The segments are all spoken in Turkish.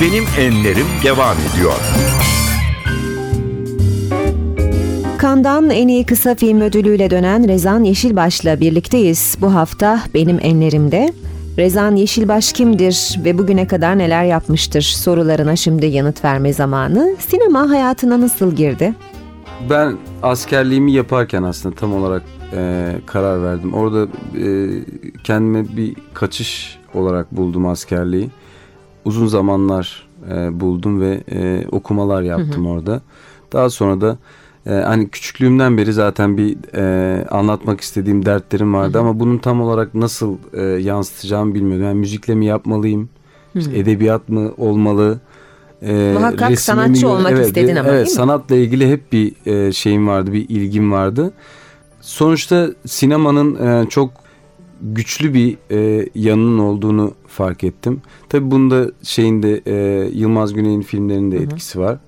Benim Enlerim devam ediyor. Kandan en iyi kısa film ödülüyle dönen Rezan Yeşilbaş'la birlikteyiz. Bu hafta Benim Enlerim'de Rezan Yeşilbaş kimdir ve bugüne kadar neler yapmıştır sorularına şimdi yanıt verme zamanı. Sinema hayatına nasıl girdi? Ben askerliğimi yaparken aslında tam olarak e, karar verdim. Orada e, kendime bir kaçış olarak buldum askerliği. Uzun zamanlar e, buldum ve e, okumalar yaptım hı hı. orada. Daha sonra da e, hani küçüklüğümden beri zaten bir e, anlatmak istediğim dertlerim vardı hı hı. ama bunun tam olarak nasıl e, yansıtacağımı bilmiyordum. Yani müzikle mi yapmalıyım? Hı hı. edebiyat mı olmalı? E, Muhakkak sanatçı mi? olmak evet, istedin ama evet, değil mi? Sanatla ilgili hep bir e, şeyim vardı, bir ilgim vardı. Sonuçta sinemanın e, çok güçlü bir e, yanının olduğunu fark ettim. Tabii bunda şeyinde e, Yılmaz Güney'in filmlerinde etkisi var.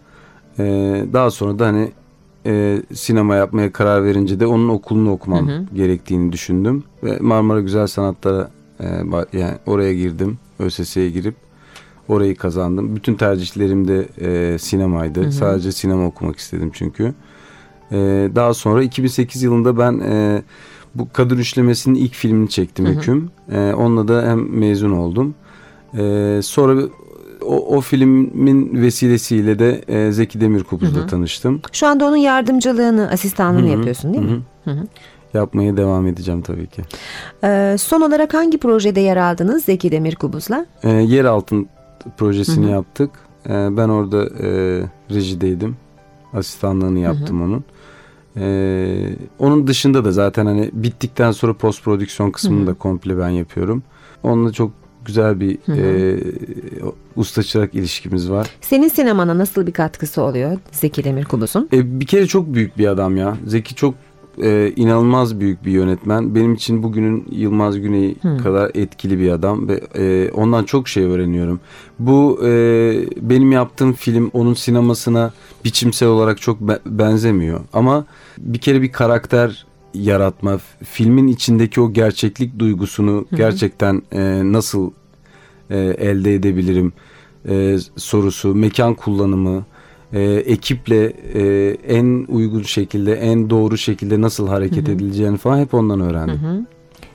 E, daha sonra da hani e, sinema yapmaya karar verince de onun okulunu okumam Hı-hı. gerektiğini düşündüm ve Marmara Güzel Sanatlara e, yani oraya girdim. ÖSS'ye girip orayı kazandım. Bütün tercihlerim de e, sinemaydı. Hı-hı. Sadece sinema okumak istedim çünkü. E, daha sonra 2008 yılında ben e, bu Kadın Üçlemesi'nin ilk filmini çektim. Hüküm. E, onunla da hem mezun oldum. E, sonra o, o filmin vesilesiyle de e, Zeki Demirkubuz'la tanıştım. Şu anda onun yardımcılığını, asistanlığını Hı-hı. yapıyorsun değil mi? Hı-hı. Hı-hı. Yapmaya devam edeceğim tabii ki. Ee, son olarak hangi projede yer aldınız Zeki Demirkubuz'la? Ee, yer altın projesini Hı-hı. yaptık. Ee, ben orada e, rejideydim. Asistanlığını yaptım Hı-hı. onun. Ee, onun dışında da zaten hani bittikten sonra post prodüksiyon kısmını Hı-hı. da komple ben yapıyorum. Onunla çok güzel bir e, usta çırak ilişkimiz var. Senin sinemana nasıl bir katkısı oluyor Zeki Demirkubuz'un? E, bir kere çok büyük bir adam ya. Zeki çok e, inanılmaz büyük bir yönetmen. Benim için bugünün Yılmaz Güney hmm. kadar etkili bir adam ve e, ondan çok şey öğreniyorum. Bu e, benim yaptığım film onun sinemasına biçimsel olarak çok be- benzemiyor. Ama bir kere bir karakter yaratma, filmin içindeki o gerçeklik duygusunu hmm. gerçekten e, nasıl e, elde edebilirim e, sorusu, mekan kullanımı, e, ekiple e, en uygun şekilde, en doğru şekilde nasıl hareket hı hı. edileceğini falan hep ondan öğrendim. Hı hı.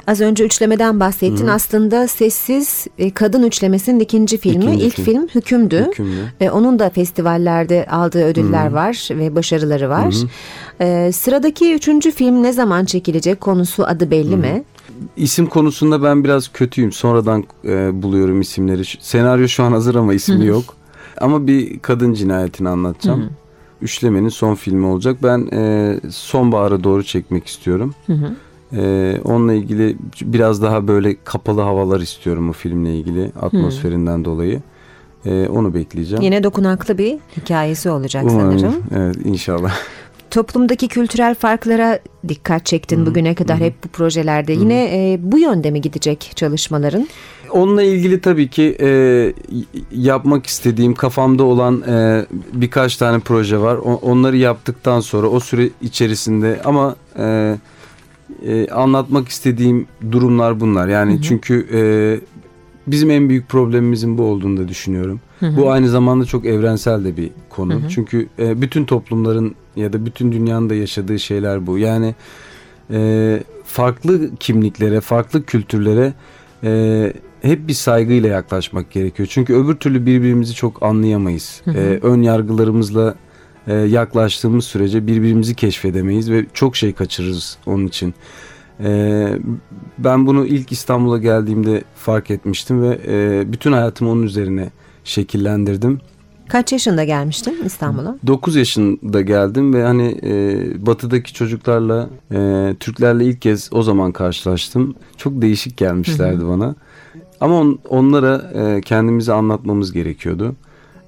Az önce üçlemeden bahsettin. Hı. Aslında Sessiz e, Kadın Üçlemesi'nin ikinci filmi. İkinci İlk film, film Hükümdü. Hükümlü. Ve onun da festivallerde aldığı ödüller Hı. var ve başarıları var. Hı. Ee, sıradaki üçüncü film ne zaman çekilecek? Konusu adı belli Hı. mi? İsim konusunda ben biraz kötüyüm. Sonradan e, buluyorum isimleri. Senaryo şu an hazır ama ismi Hı. yok. Ama bir kadın cinayetini anlatacağım. Hı hı. Üçlemenin son filmi olacak. Ben e, sonbahara doğru çekmek istiyorum. Hı hı. E, onunla ilgili biraz daha böyle kapalı havalar istiyorum o filmle ilgili atmosferinden hı. dolayı. E, onu bekleyeceğim. Yine dokunaklı bir hikayesi olacak Umarım. sanırım. Evet inşallah. Toplumdaki kültürel farklara dikkat çektin Hı-hı. bugüne kadar Hı-hı. hep bu projelerde. Hı-hı. Yine e, bu yönde mi gidecek çalışmaların? Onunla ilgili tabii ki e, yapmak istediğim kafamda olan e, birkaç tane proje var. O, onları yaptıktan sonra o süre içerisinde ama e, e, anlatmak istediğim durumlar bunlar. Yani hı. çünkü e, bizim en büyük problemimizin bu olduğunu da düşünüyorum. Hı hı. Bu aynı zamanda çok evrensel de bir konu. Hı hı. Çünkü e, bütün toplumların ya da bütün dünyanın da yaşadığı şeyler bu. Yani e, farklı kimliklere, farklı kültürlere e, hep bir saygıyla yaklaşmak gerekiyor. Çünkü öbür türlü birbirimizi çok anlayamayız. Hı hı. Ee, ön yargılarımızla e, yaklaştığımız sürece birbirimizi keşfedemeyiz ve çok şey kaçırırız onun için. Ee, ben bunu ilk İstanbul'a geldiğimde fark etmiştim ve e, bütün hayatımı onun üzerine şekillendirdim. Kaç yaşında gelmiştin İstanbul'a? 9 yaşında geldim ve hani e, batıdaki çocuklarla, e, Türklerle ilk kez o zaman karşılaştım. Çok değişik gelmişlerdi bana. Ama on, onlara e, kendimizi anlatmamız gerekiyordu.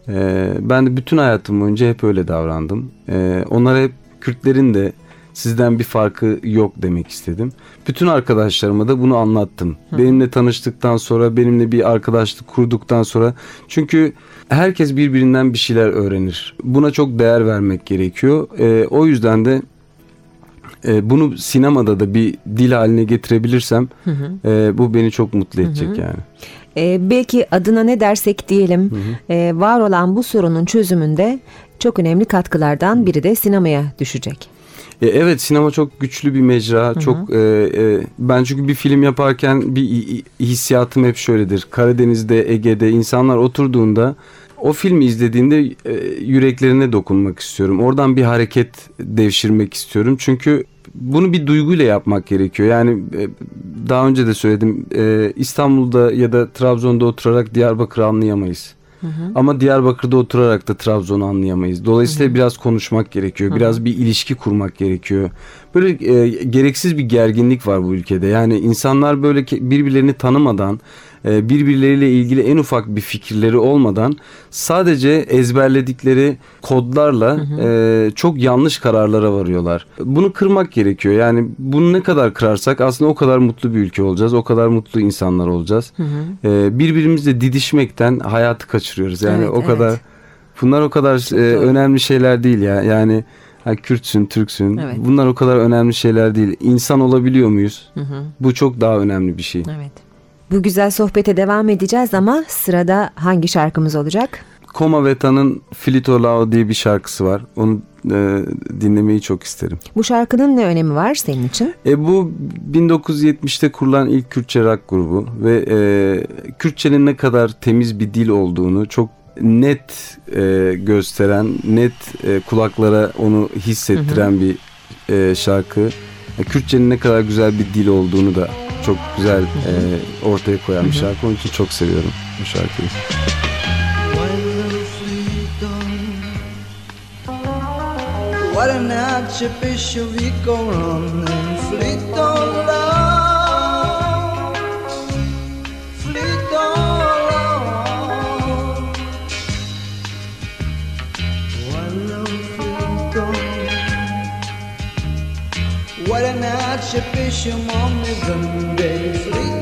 E, ben de bütün hayatım boyunca hep öyle davrandım. E, onlara hep Kürtlerin de sizden bir farkı yok demek istedim. Bütün arkadaşlarıma da bunu anlattım. Hı. Benimle tanıştıktan sonra, benimle bir arkadaşlık kurduktan sonra çünkü herkes birbirinden bir şeyler öğrenir. Buna çok değer vermek gerekiyor. E, o yüzden de e, bunu sinemada da bir dil haline getirebilirsem hı hı. E, bu beni çok mutlu edecek hı hı. yani. Ee, belki adına ne dersek diyelim e, var olan bu sorunun çözümünde çok önemli katkılardan biri de sinemaya düşecek. E, Evet sinema çok güçlü bir mecra. Çok e, e, ben çünkü bir film yaparken bir hissiyatım hep şöyledir. Karadeniz'de, Ege'de insanlar oturduğunda o filmi izlediğinde e, yüreklerine dokunmak istiyorum. Oradan bir hareket devşirmek istiyorum. Çünkü bunu bir duyguyla yapmak gerekiyor. Yani e, daha önce de söyledim. e, İstanbul'da ya da Trabzon'da oturarak Diyarbakır'ı anlayamayız. Ama Diyarbakır'da oturarak da Trabzon'u anlayamayız. Dolayısıyla biraz konuşmak gerekiyor. Biraz bir ilişki kurmak gerekiyor. Böyle e, gereksiz bir gerginlik var bu ülkede. Yani insanlar böyle birbirlerini tanımadan, birbirleriyle ilgili en ufak bir fikirleri olmadan sadece ezberledikleri kodlarla e, çok yanlış kararlara varıyorlar. Bunu kırmak gerekiyor. Yani bunu ne kadar kırarsak aslında o kadar mutlu bir ülke olacağız. O kadar mutlu insanlar olacağız. E, birbirimizle didişmekten hayatı kaçırıyoruz. Yani Evet, o kadar evet. bunlar o kadar e, doğru. önemli şeyler değil ya. Yani ha, Kürtsün, Türksün. Evet. Bunlar o kadar önemli şeyler değil. İnsan olabiliyor muyuz? Bu çok daha önemli bir şey. Evet. Bu güzel sohbete devam edeceğiz ama sırada hangi şarkımız olacak? Koma Veta'nın Filito Lao diye bir şarkısı var. Onu e, dinlemeyi çok isterim. Bu şarkının ne önemi var senin için? E, bu 1970'te kurulan ilk Kürtçe rock grubu ve e, Kürtçenin ne kadar temiz bir dil olduğunu çok net e, gösteren, net e, kulaklara onu hissettiren bir e, şarkı. E, Kürtçenin ne kadar güzel bir dil olduğunu da çok güzel e, ortaya koyan bir şarkı. Onun için çok seviyorum bu şarkıyı. What an archbishop we go on and fleet on love, an archbishop on me Sunday,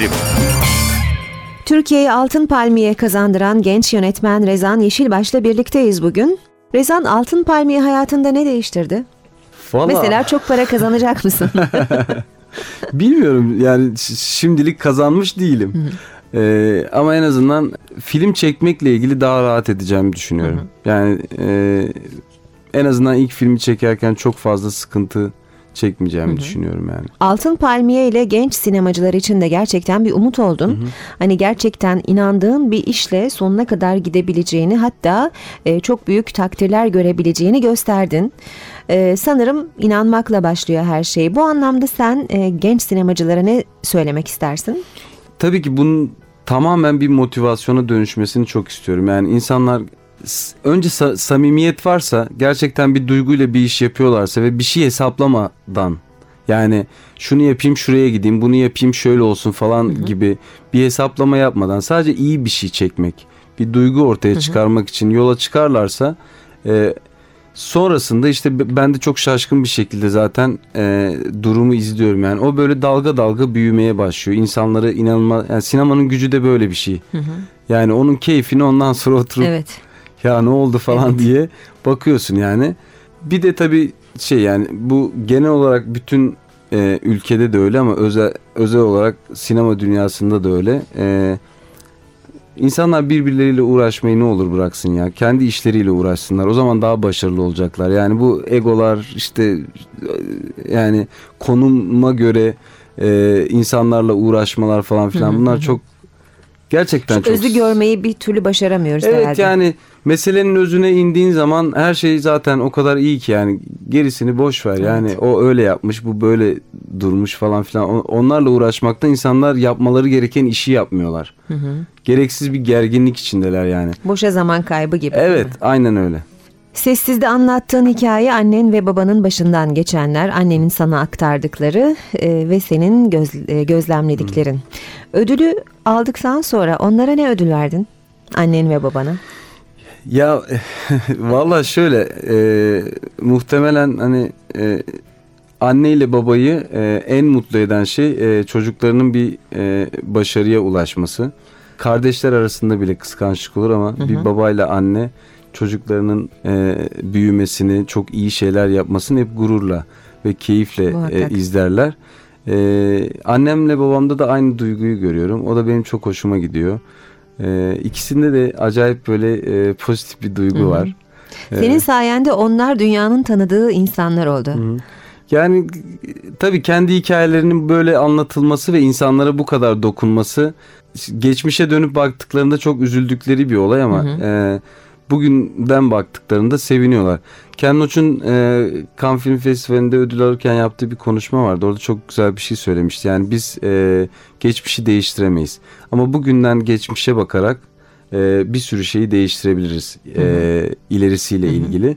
enlerim. Türkiye'ye Altın Palmiye kazandıran genç yönetmen Rezan Yeşilbaş'la birlikteyiz bugün. Rezan Altın Palmiye hayatında ne değiştirdi? Vallahi Mesela çok para kazanacak mısın? bilmiyorum yani şimdilik kazanmış değilim. Ee, ama en azından film çekmekle ilgili daha rahat edeceğimi düşünüyorum. Yani e, en azından ilk filmi çekerken çok fazla sıkıntı çekmeyeceğimi düşünüyorum yani. Altın Palmiye ile genç sinemacılar için de gerçekten bir umut oldun. Hani gerçekten inandığın bir işle sonuna kadar gidebileceğini hatta e, çok büyük takdirler görebileceğini gösterdin. E, sanırım inanmakla başlıyor her şey. Bu anlamda sen e, genç sinemacılara ne söylemek istersin? Tabii ki bunun tamamen bir motivasyona dönüşmesini çok istiyorum. Yani insanlar önce sa- samimiyet varsa gerçekten bir duyguyla bir iş yapıyorlarsa ve bir şey hesaplamadan Yani şunu yapayım şuraya gideyim bunu yapayım şöyle olsun falan gibi bir hesaplama yapmadan sadece iyi bir şey çekmek bir duygu ortaya çıkarmak için yola çıkarlarsa e, sonrasında işte ben de çok şaşkın bir şekilde zaten e, durumu izliyorum. Yani o böyle dalga dalga büyümeye başlıyor. İnsanları inanılmaz yani sinemanın gücü de böyle bir şey. Yani onun keyfini ondan sonra oturup Evet. Ya ne oldu falan diye bakıyorsun yani. Bir de tabii şey yani bu genel olarak bütün e, ülkede de öyle ama özel özel olarak sinema dünyasında da öyle. E, insanlar birbirleriyle uğraşmayı ne olur bıraksın ya. Kendi işleriyle uğraşsınlar. O zaman daha başarılı olacaklar. Yani bu egolar işte e, yani konuma göre e, insanlarla uğraşmalar falan filan bunlar çok gerçekten Şu çok özü görmeyi bir türlü başaramıyoruz Evet herhalde. yani meselenin özüne indiğin zaman her şey zaten o kadar iyi ki yani gerisini boş ver. Yani o öyle yapmış, bu böyle durmuş falan filan. Onlarla uğraşmakta insanlar yapmaları gereken işi yapmıyorlar. Gereksiz bir gerginlik içindeler yani. Boşa zaman kaybı gibi. Evet, aynen öyle. Sessizde anlattığın hikaye annen ve babanın başından geçenler, annenin sana aktardıkları e, ve senin göz- e, gözlemlediklerin. Ödülü aldıktan sonra onlara ne ödül verdin? Annen ve babana. Ya valla şöyle e, muhtemelen hani e, anne ile babayı e, en mutlu eden şey e, çocuklarının bir e, başarıya ulaşması. Kardeşler arasında bile kıskançlık olur ama bir babayla anne çocuklarının e, büyümesini, çok iyi şeyler yapmasını hep gururla ve keyifle Muhakkak. e, izlerler. E, annemle babamda da aynı duyguyu görüyorum. O da benim çok hoşuma gidiyor. E, ikisinde de acayip böyle e, pozitif bir duygu var. Senin sayende onlar dünyanın tanıdığı insanlar oldu. Yani e, tabii kendi hikayelerinin böyle anlatılması ve insanlara bu kadar dokunması geçmişe dönüp baktıklarında çok üzüldükleri bir olay ama e, bugünden baktıklarında seviniyorlar. Ken Loach'un e, Cannes Film Festivali'nde ödül alırken yaptığı bir konuşma vardı. Orada çok güzel bir şey söylemişti. Yani biz e, geçmişi değiştiremeyiz. Ama bugünden geçmişe bakarak e, bir sürü şeyi değiştirebiliriz e, ilerisiyle ilgili.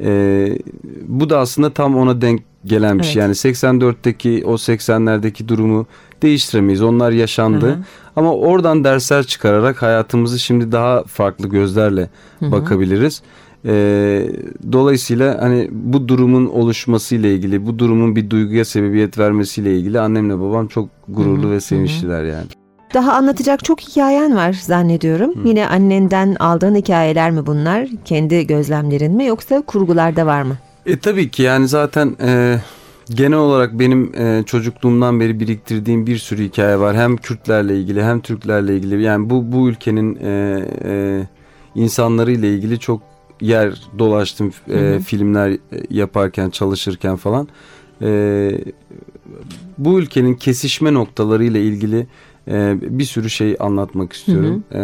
E, bu da aslında tam ona denk gelen bir şey. Yani 84'teki o 80'lerdeki durumu değiştiremeyiz. Onlar yaşandı. Ama oradan dersler çıkararak hayatımızı şimdi daha farklı gözlerle bakabiliriz. E, dolayısıyla hani bu durumun oluşmasıyla ilgili, bu durumun bir duyguya sebebiyet vermesiyle ilgili annemle babam çok gururlu ve sevinçliler yani. Daha anlatacak çok hikayen var zannediyorum. Yine annenden aldığın hikayeler mi bunlar? Kendi gözlemlerin mi yoksa kurgularda var mı? E tabii ki yani zaten e, genel olarak benim e, çocukluğumdan beri biriktirdiğim bir sürü hikaye var. Hem Kürtlerle ilgili hem Türklerle ilgili. Yani bu bu ülkenin e, e, insanlarıyla ilgili çok yer dolaştım e, filmler e, yaparken çalışırken falan. E, bu ülkenin kesişme noktalarıyla ilgili e, bir sürü şey anlatmak istiyorum. E,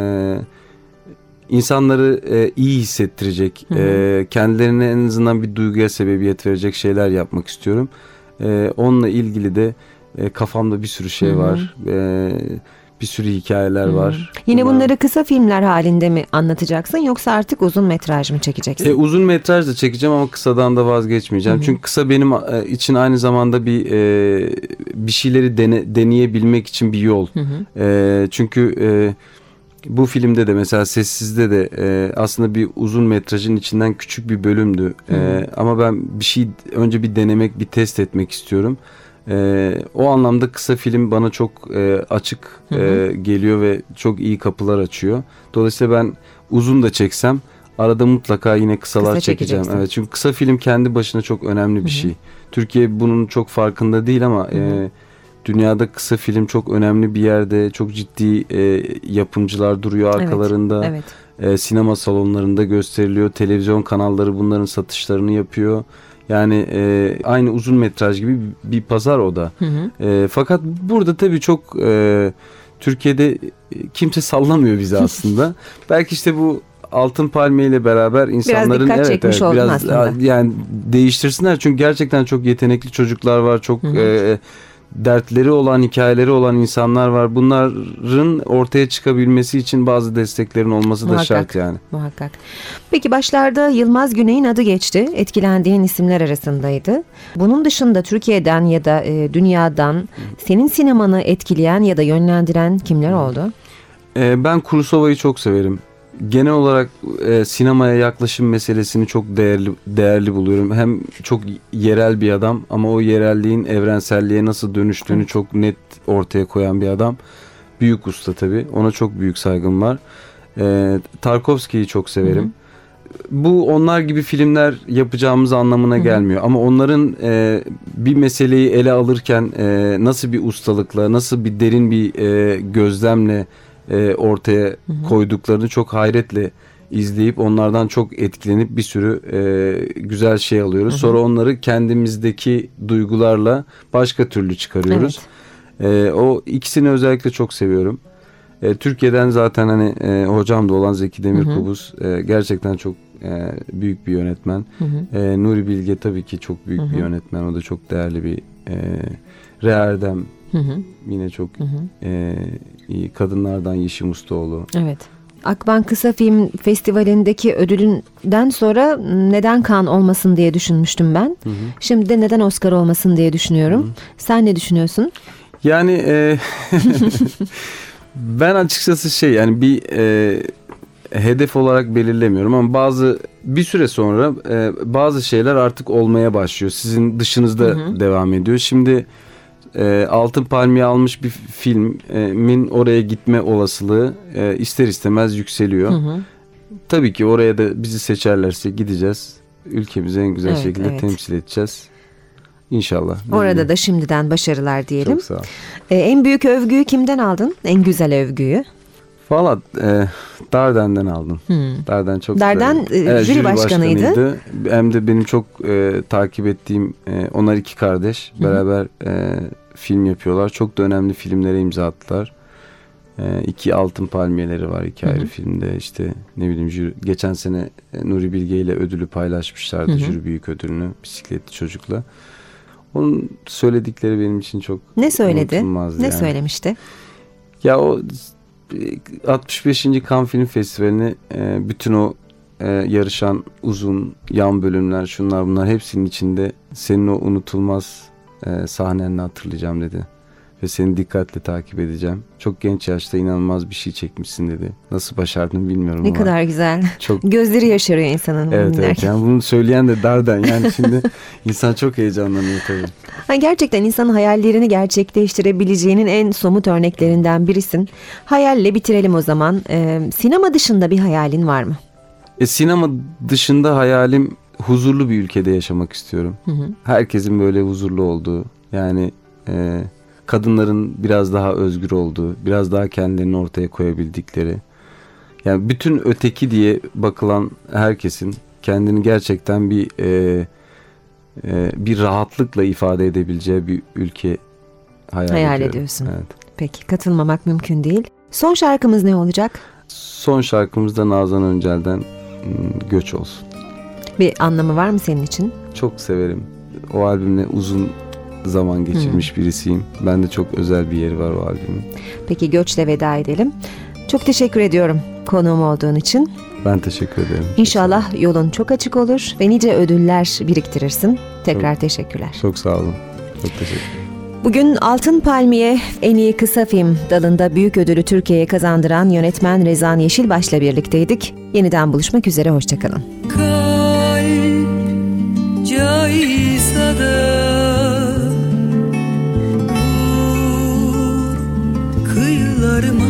insanları e, iyi hissettirecek, e, kendilerine en azından bir duyguya sebebiyet verecek şeyler yapmak istiyorum. E, onunla ilgili de e, kafamda bir sürü şey var. E, bir sürü hikayeler var. Yine Bunlar- bunları kısa filmler halinde mi anlatacaksın yoksa artık uzun metraj mı çekeceksin? E, uzun metraj da çekeceğim ama kısadan da vazgeçmeyeceğim. Çünkü kısa benim e, için aynı zamanda bir e, bir şeyleri dene, deneyebilmek için bir yol. E, çünkü e, bu filmde de mesela Sessiz'de de e, aslında bir uzun metrajın içinden küçük bir bölümdü. E, ama ben bir şey önce bir denemek, bir test etmek istiyorum. E, o anlamda kısa film bana çok e, açık e, geliyor ve çok iyi kapılar açıyor. Dolayısıyla ben uzun da çeksem arada mutlaka yine kısalar Kısa çekeceğim. Evet çünkü kısa film kendi başına çok önemli bir şey. Türkiye bunun çok farkında değil ama e, dünyada kısa film çok önemli bir yerde. Çok ciddi e, yapımcılar duruyor Evet, arkalarında. Evet. E, sinema salonlarında gösteriliyor. Televizyon kanalları bunların satışlarını yapıyor. Yani e, aynı uzun metraj gibi bir pazar o da. E, fakat burada tabii çok e, Türkiye'de e, kimse sallamıyor bizi aslında. Belki işte bu Altın Palmiye ile beraber insanların dikkat çekmiş oldun biraz aslında. yani değiştirsinler çünkü gerçekten çok yetenekli çocuklar var. Çok e, dertleri olan, hikayeleri olan insanlar var. Bunların ortaya çıkabilmesi için bazı desteklerin olması da Muhakkak. şart yani. Muhakkak. Peki başlarda Yılmaz Güney'in adı geçti. Etkilendiğin isimler arasındaydı. Bunun dışında Türkiye'den ya da e, dünyadan senin sinemanı etkileyen ya da yönlendiren kimler oldu? Ee, ben Kurosawa'yı çok severim. Genel olarak e, sinemaya yaklaşım meselesini çok değerli değerli buluyorum. Hem çok yerel bir adam ama o yerelliğin evrenselliğe nasıl dönüştüğünü çok net ortaya koyan bir adam. Büyük usta tabii. Ona çok büyük saygım var. Ee, Tarkovski'yi çok severim. Bu onlar gibi filmler yapacağımız anlamına gelmiyor. Ama onların e, bir meseleyi ele alırken e, nasıl bir ustalıkla, nasıl bir derin bir e, gözlemle e, ortaya koyduklarını çok hayretle izleyip onlardan çok etkilenip bir sürü e, güzel şey alıyoruz. Sonra onları kendimizdeki duygularla başka türlü çıkarıyoruz. E, o ikisini özellikle çok seviyorum. E, Türkiye'den zaten hani e, hocam da olan Zeki Demirkubuz e, gerçekten çok e, büyük bir yönetmen. E, Nuri Bilge tabii ki çok büyük bir yönetmen. O da çok değerli bir e, Reerdem Hı hı. yine çok e, iyi. Kadınlardan Yeşim Ustaoğlu. Evet. Akban Kısa Film Festivali'ndeki ödülünden sonra neden kan olmasın diye düşünmüştüm ben. Şimdi de neden Oscar olmasın diye düşünüyorum. Sen ne düşünüyorsun? Yani e, ben açıkçası şey yani bir e, hedef olarak belirlemiyorum ama bazı bir süre sonra e, bazı şeyler artık olmaya başlıyor. Sizin dışınızda devam ediyor. Şimdi e, Altın Palmiye almış bir filmin oraya gitme olasılığı e, ister istemez yükseliyor. Tabii ki oraya da bizi seçerlerse gideceğiz. Ülkemizi en güzel Evet, şekilde evet. temsil edeceğiz. İnşallah. Orada da şimdiden başarılar diyelim. Çok sağ ol. Ee, en büyük övgüyü kimden aldın? En güzel övgüyü? Valla e, Darden'den aldım. Darden çok Darden, e, jüri başkanıydı. Hem de benim çok e, takip ettiğim e, onlar iki kardeş beraber e, film yapıyorlar. Çok da önemli filmlere imza attılar. E, iki altın palmiyeleri var iki ayrı filmde. İşte ne bileyim jüri, geçen sene Nuri Bilge ile ödülü paylaşmışlardı. Jüri büyük ödülünü bisikletli çocukla. Onun söyledikleri benim için çok Ne söyledi? Ne yani. söylemişti? Ya o 65. Cannes Film Festivali'ni e, bütün o e, yarışan uzun yan bölümler şunlar bunlar hepsinin içinde senin o unutulmaz e, sahnenle hatırlayacağım dedi. Ve seni dikkatle takip edeceğim. Çok genç yaşta inanılmaz bir şey çekmişsin dedi. Nasıl başardın bilmiyorum Ne ama. kadar güzel. Çok Gözleri yaşarıyor insanın. Evet evet dinlerken. yani bunu söyleyen de Darden yani şimdi insan çok heyecanlanıyor tabii. Ha, gerçekten insanın hayallerini gerçekleştirebileceğinin en somut örneklerinden birisin. Hayalle bitirelim o zaman. Ee, sinema dışında bir hayalin var mı? E, sinema dışında hayalim huzurlu bir ülkede yaşamak istiyorum. Herkesin böyle huzurlu olduğu yani e, kadınların biraz daha özgür olduğu, biraz daha kendilerini ortaya koyabildikleri. Yani bütün öteki diye bakılan herkesin kendini gerçekten bir e, e, bir rahatlıkla ifade edebileceği bir ülke hayal, Hayal ediyorum. ediyorsun. Evet. Peki katılmamak mümkün değil. Son şarkımız ne olacak? Son şarkımız da Nazan Öncel'den Göç olsun. Bir anlamı var mı senin için? Çok severim. O albümle uzun zaman geçirmiş birisiyim. Ben de çok özel bir yeri var o albümün. Peki göçle veda edelim. Çok teşekkür ediyorum konuğum olduğun için. Ben teşekkür ederim. İnşallah yolun çok açık olur ve nice ödüller biriktirirsin. Tekrar teşekkürler. Çok sağ olun. Çok teşekkür Bugün Altın Palmiye en iyi kısa film dalında büyük ödülü Türkiye'ye kazandıran yönetmen Rezan Yeşilbaş'la birlikteydik. Yeniden buluşmak üzere, hoşçakalın. Kalp de vur kıyılarıma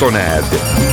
Benim Enlerim sona erdi.